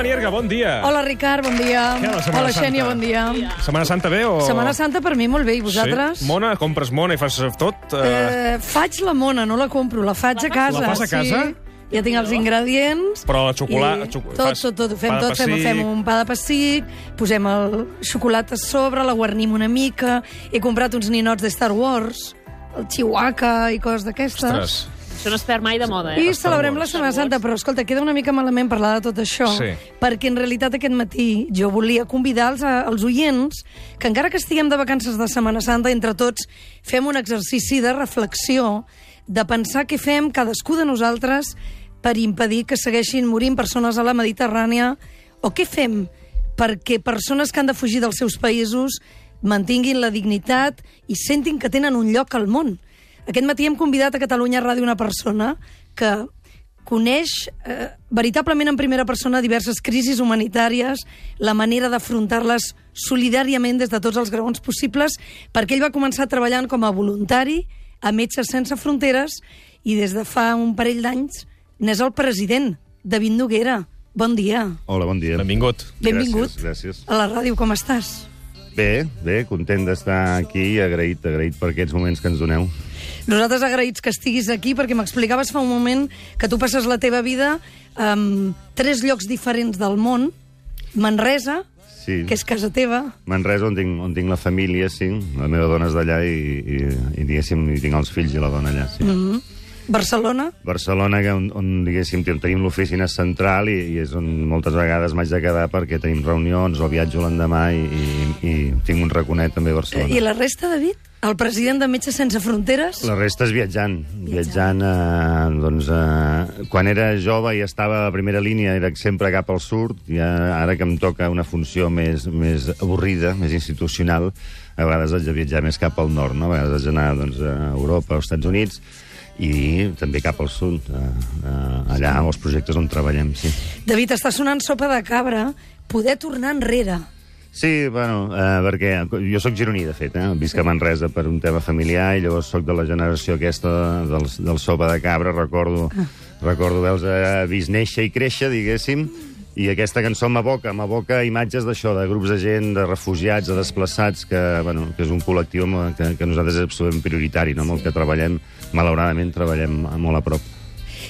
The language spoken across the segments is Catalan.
Gemma Nierga, bon dia. Hola, Ricard, bon dia. Què, la Setmana Hola, Xènia, Santa? bon dia. Setmana Santa bé o... Setmana Santa per mi molt bé, i vosaltres? Sí? Mona, compres mona i fas tot? Eh... Eh, faig la mona, no la compro, la faig a casa. La fas a casa? Sí. Ja tinc els ingredients. Però la xocolata- i xoco- Tot, tot, tot, ho fem tot. Fem, fem un pa de pessic, posem el xocolata a sobre, la guarnim una mica. He comprat uns ninots de Star Wars, el Chihuahua i coses d'aquestes. Ostres. Això no es perd mai de moda, eh? I celebrem la. Setmana Santa, però escolta, queda una mica malament parlar de tot això, Sí. perquè en realitat aquest matí jo volia convidar els, eh, els oients que encara que estiguem de vacances de Setmana Santa, entre tots fem un exercici de reflexió, de pensar què fem cadascú de nosaltres per impedir que segueixin morint persones a la Mediterrània, o què fem perquè persones que han de fugir dels seus països mantinguin la dignitat i sentin que tenen un lloc al món. Aquest matí hem convidat a Catalunya Ràdio una persona que coneix eh, veritablement en primera persona diverses crisis humanitàries, la manera d'afrontar-les solidàriament des de tots els graons possibles, perquè ell va començar treballant com a voluntari a Metges Sense Fronteres i des de fa un parell d'anys n'és el president, David Noguera. Bon dia. Hola, bon dia. Benvingut. Benvingut Gràcies, gràcies. a la ràdio. Com estàs? Bé, bé, content d'estar aquí i agraït, agraït per aquests moments que ens doneu. Nosaltres agraïts que estiguis aquí perquè m'explicaves fa un moment que tu passes la teva vida en tres llocs diferents del món. Manresa, Sí. que és casa teva, Manresa, on tinc, on tinc la família, sí. La meva dona és d'allà i, i, i, diguéssim, hi tinc els fills i la dona allà, sí. Mm -hmm. Barcelona, Barcelona, que on, on diguéssim, ten- tenim l'oficina central i, i és on moltes vegades m'haig de quedar perquè tenim reunions o viatjo l'endemà i, i, i tinc un raconet també a Barcelona. i la resta, David? El president de Metges Sense Fronteres? La resta és viatjant. Viatjant, eh, doncs, eh, quan era jove i estava a la primera línia era sempre cap al sud, i ara ara que em toca una funció més, més avorrida, més institucional, a vegades haig de viatjar més cap al nord, no? a vegades haig d'anar doncs, a Europa o als Estats Units, i també cap al sud, eh, eh, allà als projectes on treballem, sí. David, està sonant sopa de cabra, poder tornar enrere. Sí, bueno, eh, perquè jo sóc gironí, de fet, eh? visc a Manresa per un tema familiar i llavors sóc de la generació aquesta del, del sopa de cabra, recordo, recordo haver-los eh, vist néixer i créixer, diguéssim, i aquesta cançó m'aboca, m'aboca imatges d'això, de grups de gent, de refugiats, de desplaçats, que, bueno, que és un col·lectiu que, que nosaltres és absolutament prioritari, no? amb el que treballem, malauradament treballem molt a prop.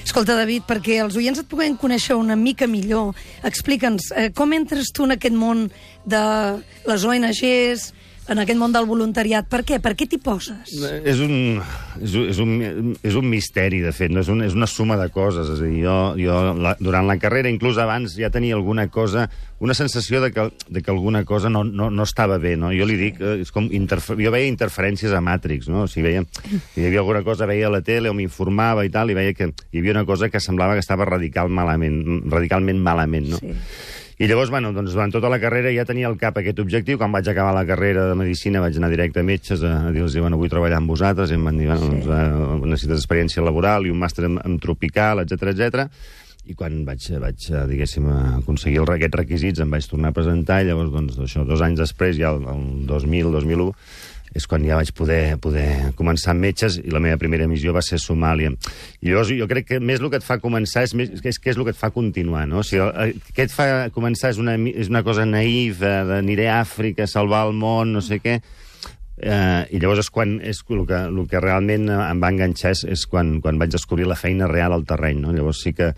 Escolta, David, perquè els oients et puguem conèixer una mica millor, explica'ns, eh, com entres tu en aquest món de les ONGs, en aquest món del voluntariat? Per què? Per què t'hi poses? És un, és, un, és, un, és un misteri, de fet, no? és, un, és una suma de coses. És a dir, jo, jo la, durant la carrera, inclús abans, ja tenia alguna cosa, una sensació de que, de que alguna cosa no, no, no estava bé. No? Jo li dic, eh, és com interfer... jo veia interferències a Matrix, no? O sigui, veia, si hi havia alguna cosa, veia a la tele o m'informava i tal, i veia que hi havia una cosa que semblava que estava radical malament, radicalment malament, no? Sí. I llavors, bueno, doncs, durant tota la carrera ja tenia al cap aquest objectiu. Quan vaig acabar la carrera de Medicina vaig anar directe a metges a, a dir-los, bueno, vull treballar amb vosaltres, i em van dir, bueno, doncs, eh, necessites experiència laboral i un màster en, en tropical, etc etc. I quan vaig, vaig eh, diguéssim, aconseguir el, aquests requisits, em vaig tornar a presentar, i llavors, doncs, això, dos anys després, ja el, el 2000-2001, és quan ja vaig poder, poder començar amb metges i la meva primera missió va ser Somàlia. I llavors jo crec que més el que et fa començar és, més, és que és el que et fa continuar, no? O sigui, el, què et fa començar és una, és una cosa naïf, d'aniré a Àfrica, salvar el món, no sé què, Eh, I llavors és quan és el que, el que realment em va enganxar és, és quan, quan vaig descobrir la feina real al terreny. No? Llavors sí que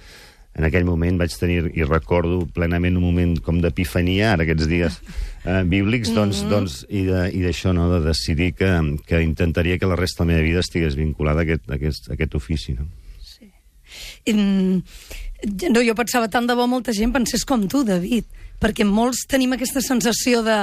en aquell moment vaig tenir, i recordo plenament un moment com d'epifania, ara aquests dies eh, bíblics, doncs, doncs, i de- i d'això, no? de decidir que, que intentaria que la resta de la meva vida estigués vinculada a aquest, a aquest, a aquest ofici. No? Mm, no, jo pensava tant de bo molta gent pensés com tu, David, perquè molts tenim aquesta sensació de,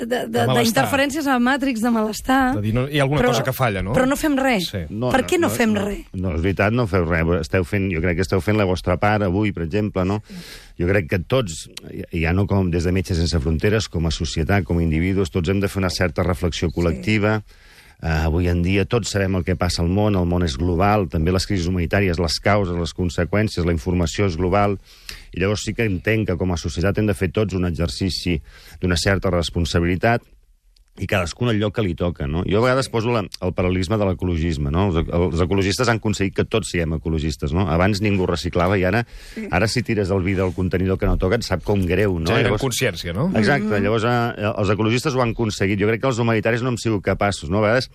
de, de, De malestar. d'interferències a Matrix, de malestar. De dir, no, hi ha alguna cosa que falla, no? Però no fem res. Sí. per què no, fem res? No, és veritat, no feu res. Esteu fent, jo crec que esteu fent la vostra part avui, per exemple, no? Jo crec que tots, ja no com des de Metges Sense Fronteres, com a societat, com a individus, tots hem de fer una certa reflexió col·lectiva. Uh, avui en dia tots sabem el que passa al món, el món és global, també les crisis humanitàries, les causes, les conseqüències, la informació és global, i llavors sí que entenc que com a societat hem de fer tots un exercici d'una certa responsabilitat, i cadascun el lloc que li toca, no? Jo a vegades poso la, el paral·lelisme de l'ecologisme, no? Els, els ecologistes han aconseguit que tots siguem ecologistes, no? Abans ningú reciclava i ara, ara si tires el vi del contenidor que no toca et sap com greu, no? Generen llavors, consciència, no? Exacte, llavors eh, els ecologistes ho han aconseguit. Jo crec que els humanitaris no hem sigut capaços, no? A vegades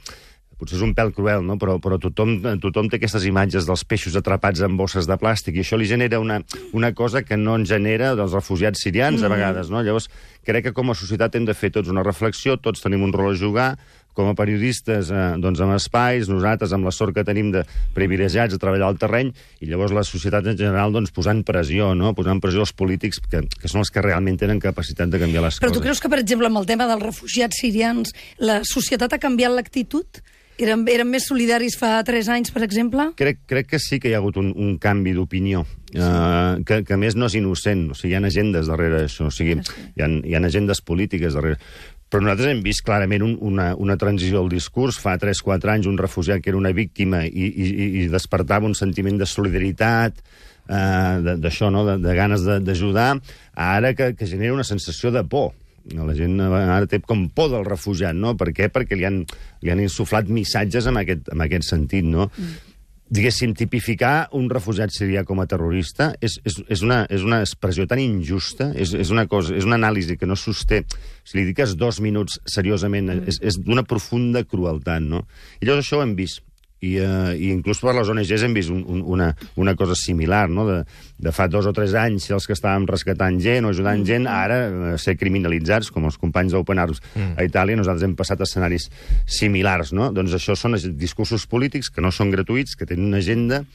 potser és un pèl cruel, no? però, però tothom, tothom té aquestes imatges dels peixos atrapats en bosses de plàstic i això li genera una, una cosa que no en genera dels refugiats sirians mm. a vegades. No? Llavors, crec que com a societat hem de fer tots una reflexió, tots tenim un rol a jugar, com a periodistes eh, doncs amb espais, nosaltres amb la sort que tenim de privilegiats a treballar al terreny, i llavors la societat en general doncs, posant pressió, no? posant pressió als polítics que, que són els que realment tenen capacitat de canviar les Però coses. tu creus que, per exemple, amb el tema dels refugiats sirians, la societat ha canviat l'actitud? Eren, eren més solidaris fa 3 anys, per exemple? Crec, crec que sí que hi ha hagut un, un canvi d'opinió, sí. uh, que, que a més no és innocent, o sigui, hi ha agendes darrere d'això, o sigui, sí. hi, ha, hi ha agendes polítiques darrere. Però nosaltres hem vist clarament un, una, una transició al discurs. Fa 3-4 anys un refugiat que era una víctima i, i, i despertava un sentiment de solidaritat, eh, d'això, no? de, de ganes d'ajudar, ara que, que genera una sensació de por. La gent ara té com por del refugiat, no? Per què? Perquè li han, li han insuflat missatges en aquest, en aquest sentit, no? Mm. Diguéssim, tipificar un refugiat sirià com a terrorista és, és, és, una, és una expressió tan injusta, és, és, una cosa, és una anàlisi que no sosté. Si li diques dos minuts seriosament, mm. és, és d'una profunda crueltat, no? I llavors això ho hem vist i, uh, i inclús per les ONGs hem vist un, un, una, una cosa similar, no? de, de fa dos o tres anys els que estàvem rescatant gent o ajudant gent, mm. ara uh, ser criminalitzats, com els companys d'Open Arms mm. a Itàlia, nosaltres hem passat escenaris similars. No? Doncs això són discursos polítics que no són gratuïts, que tenen una agenda,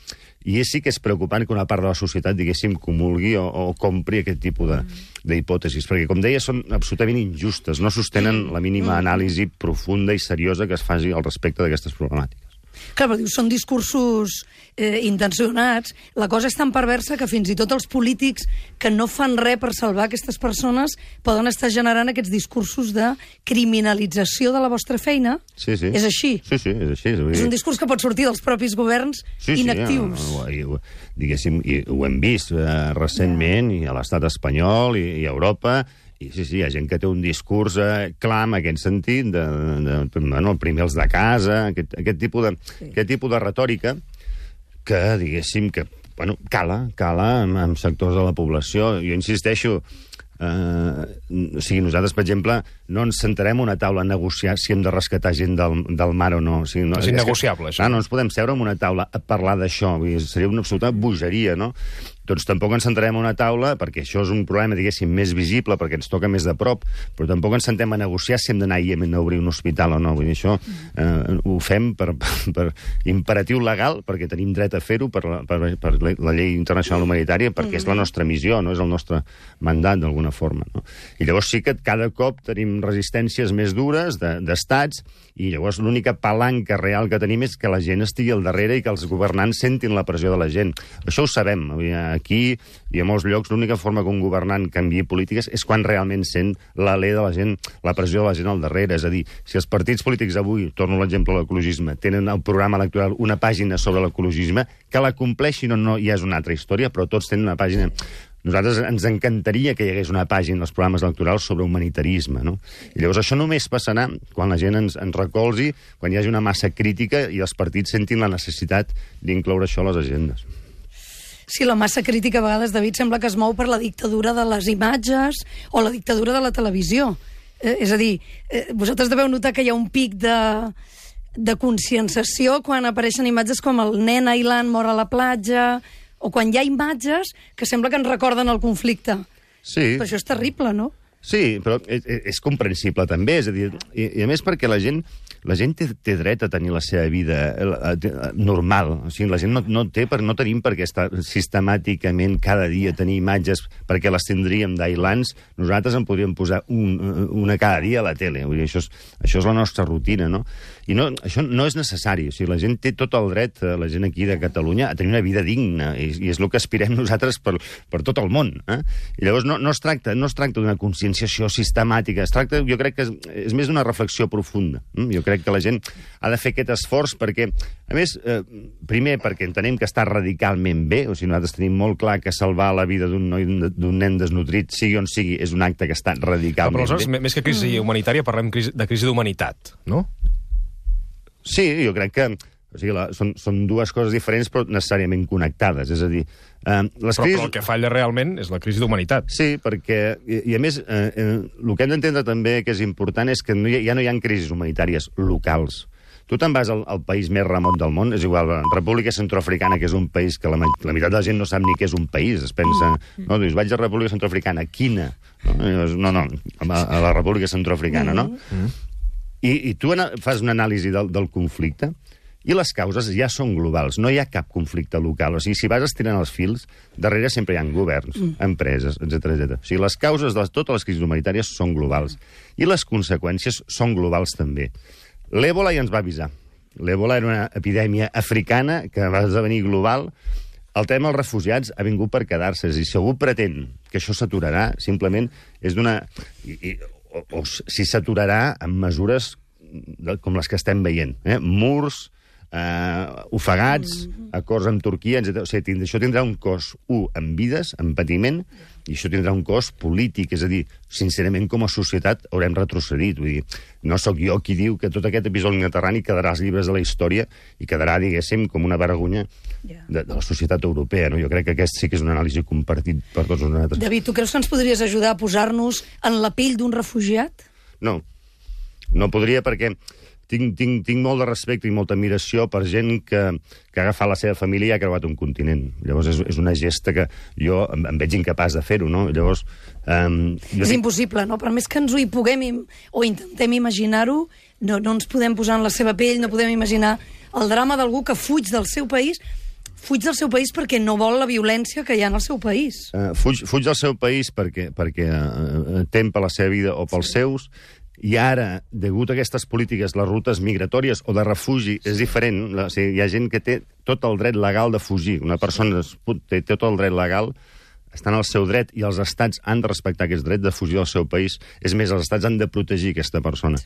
i és sí que és preocupant que una part de la societat, diguéssim, comulgui o, o compri aquest tipus d'hipòtesis, perquè, com deia, són absolutament injustes, no sostenen la mínima anàlisi profunda i seriosa que es faci al respecte d'aquestes problemàtiques. Clar, però dius, són discursos eh, intencionats. La cosa és tan perversa que fins i tot els polítics que no fan res per salvar aquestes persones poden estar generant aquests discursos de criminalització de la vostra feina. Sí, sí. És així. Sí, sí, és així. És, és un discurs que pot sortir dels propis governs sí, inactius. Sí, ja, diguéssim, i ho hem vist eh, recentment, i a l'estat espanyol, i, i a Europa, i sí, sí, hi ha gent que té un discurs eh, clar en aquest sentit, de, de, de, bueno, primer els de casa, aquest, aquest, tipus de, sí. aquest tipus de retòrica que, diguéssim, que bueno, cala, cala en, en sectors de la població. Jo insisteixo, eh, o sigui, nosaltres, per exemple, no ens sentarem a una taula a negociar si hem de rescatar gent del, del mar o no. O sigui, no és innegociable, que, això. Ah, no ens podem seure en una taula a parlar d'això. Seria una absoluta bogeria, no? Doncs tampoc ens sentarem a una taula, perquè això és un problema, diguéssim, més visible, perquè ens toca més de prop, però tampoc ens sentem a negociar si hem d'anar a Iemen a obrir un hospital o no. Vull dir, això eh, ho fem per, per, per imperatiu legal, perquè tenim dret a fer-ho per, la, per, per la llei internacional humanitària, perquè és la nostra missió, no és el nostre mandat, d'alguna forma. No? I llavors sí que cada cop tenim resistències més dures d'estats, de, i llavors l'única palanca real que tenim és que la gent estigui al darrere i que els governants sentin la pressió de la gent. Això ho sabem. Vull dir, aquí i a molts llocs l'única forma que un governant canvi polítiques és quan realment sent l'alè de la gent, la pressió de la gent al darrere. És a dir, si els partits polítics avui, torno l'exemple de l'ecologisme, tenen al programa electoral una pàgina sobre l'ecologisme, que la compleixin o no ja és una altra història, però tots tenen una pàgina nosaltres ens encantaria que hi hagués una pàgina als programes electorals sobre humanitarisme, no? I llavors això només passarà quan la gent ens, ens recolzi, quan hi hagi una massa crítica i els partits sentin la necessitat d'incloure això a les agendes. Sí, la massa crítica a vegades, David, sembla que es mou per la dictadura de les imatges o la dictadura de la televisió. Eh, és a dir, eh, vosaltres deveu notar que hi ha un pic de, de conscienciació quan apareixen imatges com el nen Ailan mor a la platja, o quan hi ha imatges que sembla que ens recorden el conflicte. Sí. Però això és terrible, no? Sí, però és, és comprensible també, és a dir, i, i a més perquè la gent la gent té, té dret a tenir la seva vida eh, eh, normal. O sigui, la gent no, no té per, no tenim per què estar sistemàticament cada dia tenir imatges perquè les tindríem d'ailants. Nosaltres en podríem posar un, una cada dia a la tele. Vull dir, això, és, això és la nostra rutina, no? I no, això no és necessari. O sigui, la gent té tot el dret, eh, la gent aquí de Catalunya, a tenir una vida digna. I, i és el que aspirem nosaltres per, per tot el món. Eh? I llavors no, no es tracta no es tracta d'una conscienciació sistemàtica. Es tracta, jo crec que és, és més d'una reflexió profunda. Eh? Jo crec crec que la gent ha de fer aquest esforç perquè, a més, eh, primer perquè entenem que està radicalment bé, o sigui, nosaltres tenim molt clar que salvar la vida d'un noi d'un nen desnutrit, sigui on sigui, és un acte que està radicalment Però aleshores, bé. més que crisi humanitària, parlem de crisi d'humanitat, no? Sí, jo crec que o sigui, la, són, són dues coses diferents però necessàriament connectades. És a dir, eh, les Però, crisis... però el que falla realment és la crisi d'humanitat. Sí, perquè, i, i a més, eh, eh, el que hem d'entendre també que és important és que no hi ja no hi ha crisis humanitàries locals. Tu te'n vas al, al país més remot del món, és igual, la República Centroafricana, que és un país que la, la meitat de la gent no sap ni què és un país, es pensa... No, dius, vaig a la República Centroafricana, quina? No, no, no a, a la República Centroafricana, no? I, i tu fas una anàlisi del, del conflicte i les causes ja són globals, no hi ha cap conflicte local. O sigui, si vas estirant els fils, darrere sempre hi ha governs, mm. empreses, etc etc. O sigui, les causes de totes les crisis humanitàries són globals. I les conseqüències són globals també. L'èbola ja ens va avisar. L'èbola era una epidèmia africana que va esdevenir global. El tema dels refugiats ha vingut per quedar-se. És a dir, si algú pretén que això s'aturarà, simplement és d'una... i- i- O, o si s'aturarà amb mesures com les que estem veient. Eh? Murs, eh, ofegats, acords amb Turquia, etc. O sigui, això tindrà un cost, un, en vides, en patiment, i això tindrà un cost polític. És a dir, sincerament, com a societat haurem retrocedit. Vull dir, no sóc jo qui diu que tot aquest episodi mediterrani quedarà als llibres de la història i quedarà, diguéssim, com una vergonya de, de la societat europea. No? Jo crec que aquest sí que és una anàlisi compartit per tots nosaltres. David, tu creus que ens podries ajudar a posar-nos en la pell d'un refugiat? No, no podria perquè tinc, tinc, tinc molt de respecte i molta admiració per gent que, que ha agafat la seva família i ha creuat un continent. Llavors és, és una gesta que jo em, em veig incapaç de fer-ho, no? Llavors... Um, jo és dic- impossible, no? Per més que ens ho hi puguem im o intentem imaginar-ho, no, no ens podem posar en la seva pell, no podem imaginar el drama d'algú que fuig del seu país, fuig del seu país perquè no vol la violència que hi ha en el seu país. Uh, fuig, fuig del seu país perquè, perquè uh, tem per la seva vida o pels sí. seus, i ara, degut a aquestes polítiques, les rutes migratòries o de refugi és diferent. O sigui, hi ha gent que té tot el dret legal de fugir. Una persona té tot el dret legal, està en el seu dret i els estats han de respectar aquest dret de fugir del seu país. És més, els estats han de protegir aquesta persona.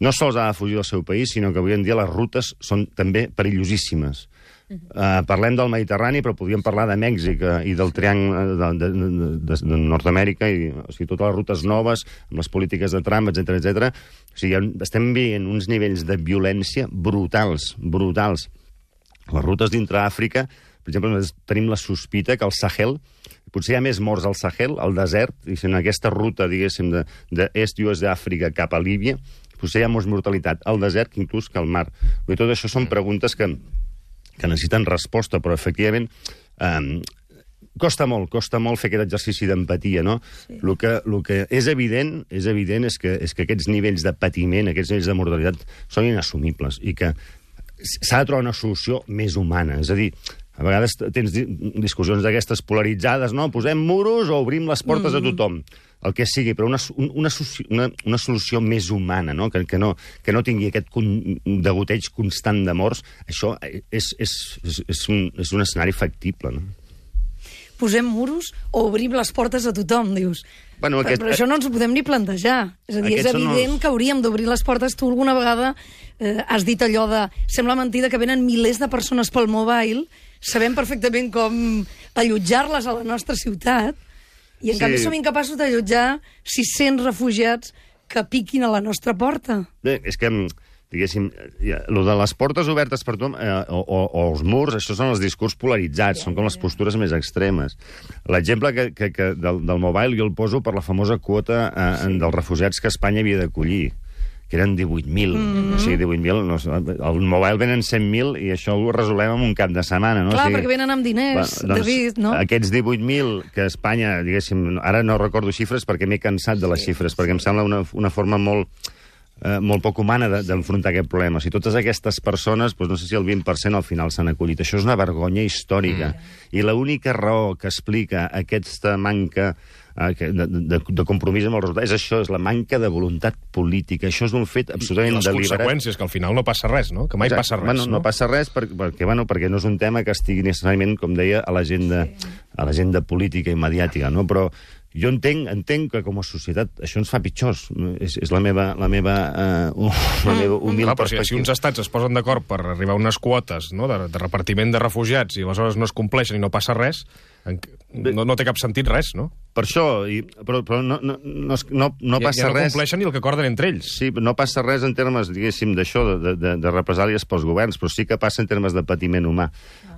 No sols ha de fugir del seu país, sinó que avui en dia les rutes són també perillosíssimes. Uh, parlem del Mediterrani, però podríem parlar de Mèxic uh, i del triangle de, de, de, de, de Nord-Amèrica, i, o sigui, totes les rutes noves, amb les polítiques de Trump, etc etc. O sigui, estem veient uns nivells de violència brutals, brutals. Les rutes dintre Àfrica, per exemple, tenim la sospita que al Sahel, potser hi ha més morts al Sahel, al desert, i en aquesta ruta, diguéssim, de, de est i oest d'Àfrica cap a Líbia, potser hi ha més mortalitat al desert inclús que al mar. Dir, tot això són preguntes que, que necessiten resposta, però efectivament eh, costa molt, costa molt fer aquest exercici d'empatia, no? Sí. El, que, el que és evident, és evident és que, és que aquests nivells de patiment, aquests nivells de mortalitat són inassumibles i que s'ha de trobar una solució més humana. És a dir, a vegades tens di- discussions d'aquestes polaritzades, no? Posem muros o obrim les portes mm. a tothom el que sigui, però una, un- una, una, una solució més humana, no? Que, que, no, que no tingui aquest con, degoteig constant de morts, això és, és, és, és, un, és un escenari factible, no? Posem muros o obrim les portes a tothom, dius. Bueno, aquest- però això no ens ho podem ni plantejar. És a dir, és Aquests són evident els- que hauríem d'obrir les portes. Tu alguna vegada eh, has dit allò de... Sembla mentida que venen milers de persones pel mobile, sabem perfectament com allotjar-les a la nostra ciutat, i en Sí. canvi som incapaços d'allotjar 600 refugiats que piquin a la nostra porta. Bé, és que, diguéssim, ja, lo de les portes obertes per tothom, eh, o, o, o els murs, això són els discurs polaritzats, són com les postures més extremes. L'exemple que, que, que del, del mobile jo el poso per la famosa quota eh, sí. dels refugiats que Espanya havia d'acollir que eren 18.000. Mm -hmm. O sigui, 18.000... No, el mobile venen 100.000 i això ho resolem en un cap de setmana, no? Clar, o sigui, perquè venen amb diners, David, no? Aquests 18.000 que Espanya, diguéssim, ara no recordo xifres perquè m'he cansat de les sí, xifres, perquè em sembla una, una forma molt, eh, molt poc humana de- d'enfrontar aquest problema. O sigui, totes aquestes persones, doncs no sé si el 20% al final s'han acollit. Això és una vergonya històrica. Mm. I l'única raó que explica aquesta manca de, de, de compromís amb el resultat. És això, és la manca de voluntat política. Això és un fet I absolutament les deliberat. conseqüències, que al final no passa res, no? Que mai Exacte. passa res, bueno, no? passa res per, perquè, bueno, perquè no és un tema que estigui necessàriament, com deia, a l'agenda a l'agenda política i mediàtica, no? Però jo entenc, entenc que com a societat això ens fa pitjors. És, és la meva, la meva, uh, la meva humil Clar, però si, si perspectiva. uns estats es posen d'acord per arribar a unes quotes no, de, de repartiment de refugiats i aleshores no es compleixen i no passa res, en, no, no té cap sentit res, no? Per això, i, però, però no, no, no, no, no ja, passa ja no res... compleixen ni el que acorden entre ells. Sí, no passa res en termes, diguéssim, d'això, de, de, de represàlies pels governs, però sí que passa en termes de patiment humà.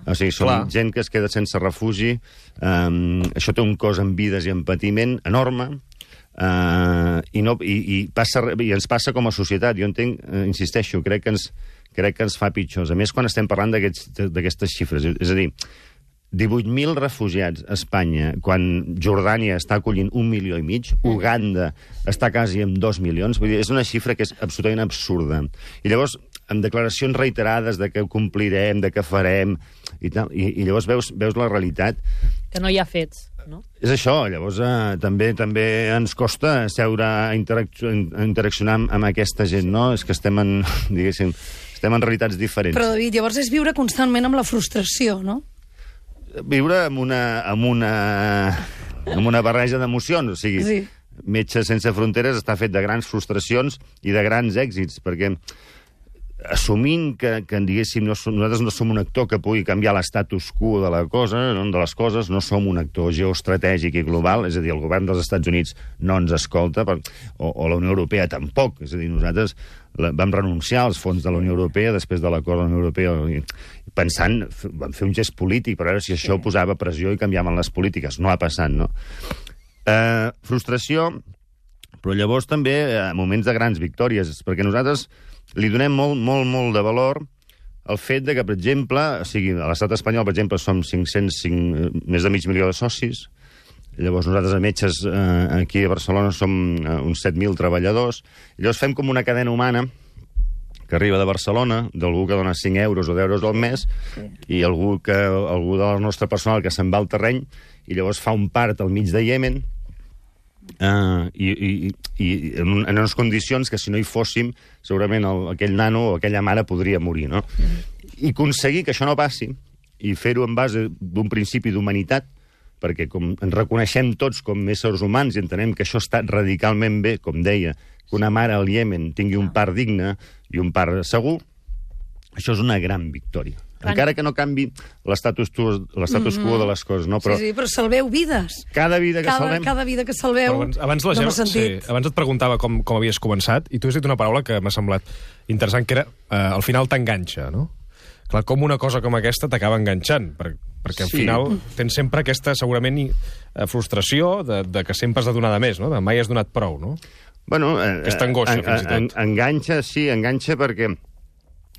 O sigui, som Clar. gent que es queda sense refugi, um, això té un cos en vides i en patiment enorme, uh, i, no, i, i, passa, i ens passa com a societat. Jo entenc, uh, insisteixo, crec que ens, crec que ens fa pitjors. A més, quan estem parlant d'aquestes xifres. És a dir, 18.000 refugiats a Espanya, quan Jordània està acollint un milió i mig, Uganda està quasi amb dos milions, vull dir, és una xifra que és absolutament absurda. I llavors, amb declaracions reiterades de que ho complirem, de que farem, i, tal, i, i llavors veus, veus la realitat. Que no hi ha fets, no? És això, llavors eh, també també ens costa seure a, a interaccionar amb, amb aquesta gent, no? És que estem en, diguéssim, estem en realitats diferents. Però, David, llavors és viure constantment amb la frustració, no? viure amb una, amb una, amb una barreja d'emocions. O sigui, Sí. Metges Sense Fronteres està fet de grans frustracions i de grans èxits, perquè assumint que, que diguéssim, no som, nosaltres no som un actor que pugui canviar l'estatus quo de la cosa, de les coses, no som un actor geoestratègic i global, és a dir, el govern dels Estats Units no ens escolta, per, o, o la Unió Europea tampoc, és a dir, nosaltres la, vam renunciar als fons de la Unió Europea després de l'acord de la Unió Europea, pensant, vam fer un gest polític per veure si això posava pressió i canviaven les polítiques. No ha passat, no? Eh, frustració, però llavors també eh, moments de grans victòries, perquè nosaltres li donem molt, molt, molt de valor el fet de que, per exemple, o sigui, a l'estat espanyol, per exemple, som 505, eh, més de mig milió de socis, llavors nosaltres a metges eh, aquí a Barcelona som eh, uns 7.000 treballadors, llavors fem com una cadena humana que arriba de Barcelona, d'algú que dona 5 euros o 10 euros al mes, i algú, que, algú del nostre personal que se'n va al terreny, i llavors fa un part al mig de Iemen, Uh, i, i, i en, un- en unes condicions que si no hi fóssim segurament el, aquell nano o aquella mare podria morir, no? I aconseguir que això no passi i fer-ho en base d'un principi d'humanitat perquè com ens reconeixem tots com éssers humans i entenem que això està radicalment bé, com deia, que una mare al Iemen tingui un part digne i un part segur, això és una gran victòria. Quan- Encara que no canvi l'estatus quo, l'estatus quo de les coses, no? Però sí, sí, però salveu vides. cada vida que Cada, salvem... cada vida que salveu, Però abans, abans, la no Gemma, m'ha sentit. sí, abans et preguntava com, com havies començat i tu has dit una paraula que m'ha semblat interessant, que era eh, al final t'enganxa, no? Clar, com una cosa com aquesta t'acaba enganxant, per, perquè al Sí. final tens sempre aquesta, segurament, i, eh, frustració de, de que sempre has de donar de més, no? De mai has donat prou, no? Bueno, eh, Aquesta angoixa, en- fins i tot. en- enganxa, sí, enganxa perquè,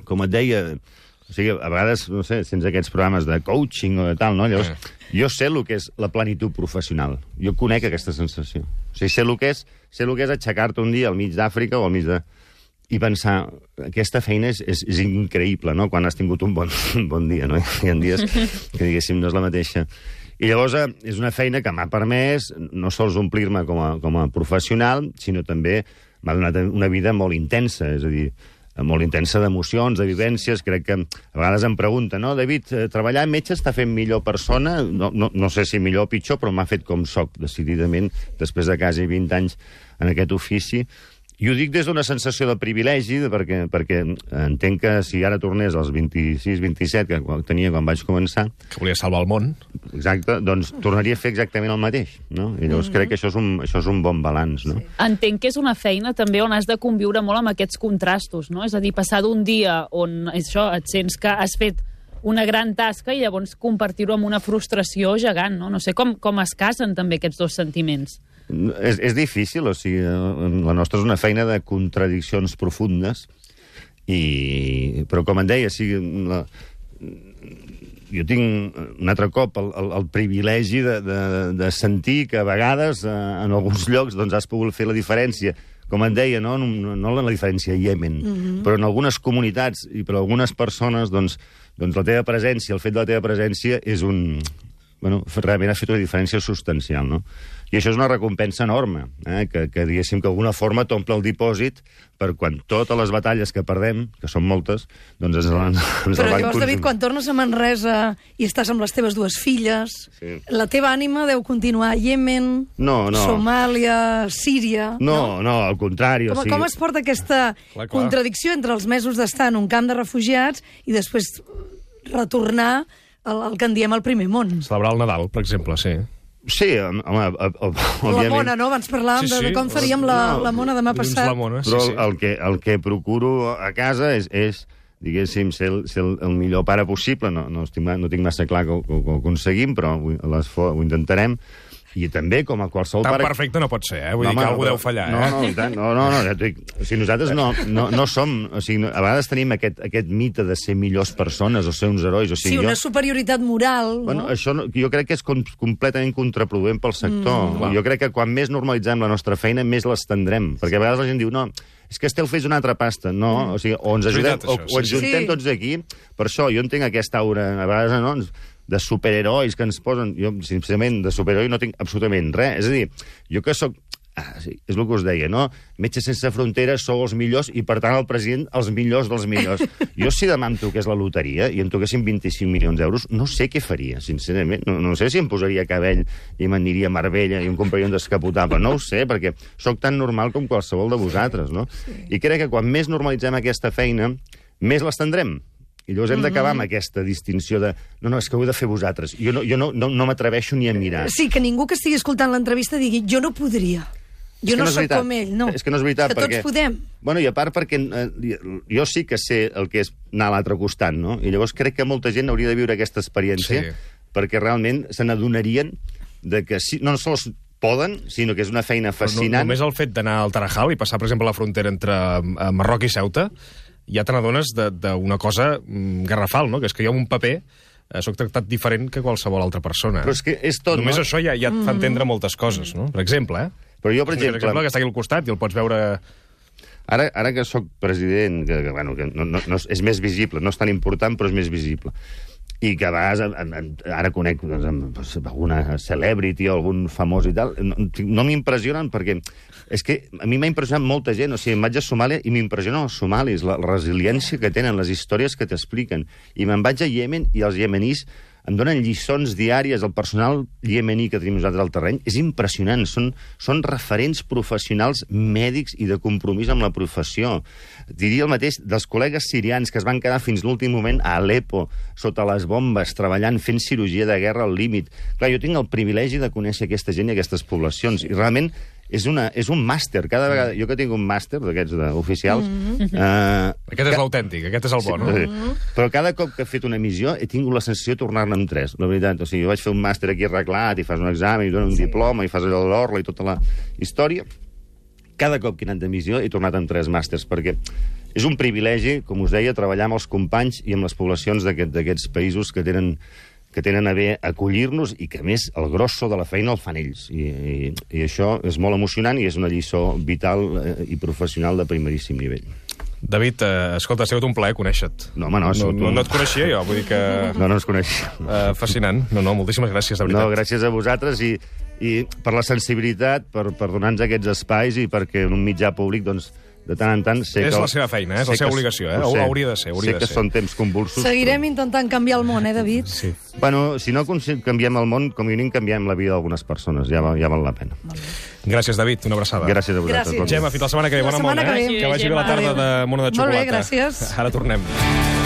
com et deia, o sigui, a vegades, no sé, tens aquests programes de coaching o de tal, no? Llavors, jo sé el que és la plenitud professional. Jo conec aquesta sensació. O sigui, sé el que és, sé el que és aixecar-te un dia al mig d'Àfrica o al mig de... i pensar, aquesta feina és, és, és increïble, no?, quan has tingut un bon, un bon dia, no? Hi ha dies que, diguéssim, no és la mateixa. I llavors eh, és una feina que m'ha permès no sols omplir-me com, a, com a professional, sinó també m'ha donat una vida molt intensa, és a dir, molt intensa d'emocions, de vivències. Crec que a vegades em pregunten, no, David, eh, treballar amb metge està fent millor persona? No, no, no sé si millor o pitjor, però m'ha fet com soc, decididament, després de quasi 20 anys en aquest ofici. I ho dic des d'una sensació de privilegi, de, perquè, perquè entenc que si ara tornés als 26-27, que tenia quan vaig començar, Que volia salvar el món. exacte, doncs tornaria a fer exactament el mateix, no? I llavors crec que això és un, això és un bon balanç, no? Entenc que és una feina també on has de conviure molt amb aquests contrastos, no? És a dir, passar d'un dia on això et sents que has fet una gran tasca i llavors compartir-ho amb una frustració gegant, no? No sé com, com es casen també aquests dos sentiments. És, és difícil, o sigui, la nostra és una feina de contradiccions profundes, i, però com em deia, sí, la, jo tinc un altre cop el, el, el privilegi de, de, de sentir que a vegades eh, en alguns llocs doncs, has pogut fer la diferència com em deia, no, no, no la diferència a Iemen, mm -hmm. però en algunes comunitats i per algunes persones, doncs, doncs la teva presència, el fet de la teva presència és un, bueno, realment ha fet una diferència substancial, no? I això és una recompensa enorme, eh? que, que diguéssim que d'alguna forma t'omple el dipòsit per quan totes les batalles que perdem, que són moltes, doncs ens, ens el Però van llavors, David, consumir. quan tornes a Manresa i estàs amb les teves dues filles, Sí. la teva ànima deu continuar a Iemen, No, no. Somàlia, Síria... No, no, al contrari. Com, o sigui, com es porta aquesta Clar, clar. contradicció entre els mesos d'estar en un camp de refugiats i després retornar al, al que en diem el primer món? Celebrar el Nadal, per exemple, sí. Sí, home, home, La òbviament... mona, no? Abans parlàvem Sí, de, de sí. com faríem la, No, la mona demà passat. la mona, sí, Però sí. el, el, que, el que procuro a casa és, és diguéssim, ser, el, ser el, el millor pare possible. No, no, estic, no tinc massa clar que ho, que ho aconseguim, però ho, ho intentarem. I també, com a qualsevol Tan pare... perfecte no pot ser, eh? Vull No, dir que home, algú però- deu fallar, no, eh? No, i tant, no, no, no, ja t'ho dic. O sigui, nosaltres no, no, no som... O sigui, no- a vegades tenim aquest, aquest mite de ser millors persones o ser uns herois. O Sí, sigui, una jo, superioritat moral, Bueno, no? això no, jo crec que és com, completament contraproduent pel sector. clar. Mm, jo crec que quan més normalitzem la nostra feina, més l'estendrem. Perquè a vegades la gent diu, no, és que Estel fes una altra pasta. No, o sigui, o ens ajudem, veritat, o, això, o ens sí, sí. juntem Sí. tots aquí. Per això jo entenc aquesta aura, a vegades, no, ens- de superherois que ens posen... Jo, sincerament, de superheroi no tinc absolutament res. És a dir, jo que sóc... Ah, sí, és el que us deia, no? Metges sense fronteres sou els millors i, per tant, el president els millors dels millors. Jo, si demà em toqués la loteria i em toquessin 25 milions d'euros, no sé què faria, sincerament. No, no sé si em posaria cabell i m'aniria a Marbella i em compraria un descapotable. No ho sé, perquè sóc tan normal com qualsevol de vosaltres, no? I crec que quan més normalitzem aquesta feina, més l'estendrem. I llavors hem d'acabar amb aquesta distinció de no, no, és que ho heu de fer vosaltres. Jo no, jo no, no, no m'atreveixo ni a mirar. Sí, que ningú que estigui escoltant l'entrevista digui jo no podria. Jo no, és sóc com ell, no. És que no és veritat, que perquè... tots podem. Bueno, i a part perquè eh, jo sí que sé el que és anar a l'altre costat, no? I llavors crec que molta gent hauria de viure aquesta experiència Sí. perquè realment se n'adonarien de que sí, no sols poden, sinó que és una feina fascinant. No, només el fet d'anar al Tarajal i passar, per exemple, la frontera entre eh, Marroc i Ceuta, ja te n'adones de- d'una cosa mm, garrafal, no? que és que jo amb un paper eh, sóc tractat diferent que qualsevol altra persona. Però és que és tot, Només no? això ja, ja et fa entendre moltes coses, no? Per exemple, eh? Però jo, per Per exemple, exemple, que està aquí al costat i el pots veure... Ara, ara que sóc president, que, que, bueno, que no, no, no, és- és més visible, no és tan important, però és més visible, i que a vegades, en, en, ara conec doncs, doncs, alguna celebrity o algun famós i tal, no, no m'impressionen perquè és que a mi m'ha impressionat molta gent, o sigui, em vaig a Somàlia i m'impressionen els somalis, la, la resiliència que tenen, les històries que t'expliquen. I me'n vaig a Iemen i els iemenís em donen lliçons diàries, el personal iemení que tenim nosaltres al terreny és impressionant, són, són referents professionals mèdics i de compromís amb la professió. Diria el mateix dels col·legues sirians que es van quedar fins l'últim moment a Alepo, sota les bombes, treballant, fent cirurgia de guerra al límit. Clar, jo tinc el privilegi de conèixer aquesta gent i aquestes poblacions, i realment és, una, és un màster. Cada vegada, jo que tinc un màster d'aquests de- oficials... eh, Aquest és l'autèntic, aquest és el bo, no? Sí. Però cada cop que he fet una missió he tingut la sensació de tornar-ne amb tres, la veritat. O sigui, jo vaig fer un màster aquí arreglat i fas un examen i donen un sí. diploma i fas allò de l'orla i tota la història. Cada cop que he anat de missió he tornat amb tres màsters, perquè és un privilegi, com us deia, treballar amb els companys i amb les poblacions d'aquest- d'aquests països que tenen que tenen a bé acollir-nos i que, més, el grosso de la feina el fan ells. I, i, i això és molt emocionant i és una lliçó vital eh, i professional de primeríssim nivell. David, eh, escolta, ha sigut un plaer conèixer-te. No, home, no, no, sigut no, un- no et coneixia jo, vull dir que... No, no ens coneix. Eh, fascinant. No, no, moltíssimes gràcies, de veritat. No, gràcies a vosaltres i, i per la sensibilitat, per, per donar-nos aquests espais i perquè en un mitjà públic, doncs, de tant en tant... Sé És que, la seva feina, eh? És la seva que- obligació, eh? sé. Hauria de ser, hauria sé de que ser. són temps convulsos. Seguirem intentant canviar el món, eh, David? Sí. Però, bueno, si no canviem el món, com a mínim canviem la vida d'algunes persones. Ja, val- ja val la pena. Gràcies, David. Una abraçada. Gràcies a vosaltres. Gràcies. Gemma, fins la setmana que ve. La Bona setmana mona, que eh? ve. Que vagi bé la tarda de mona de Molt bé, xocolata. gràcies. Ara tornem.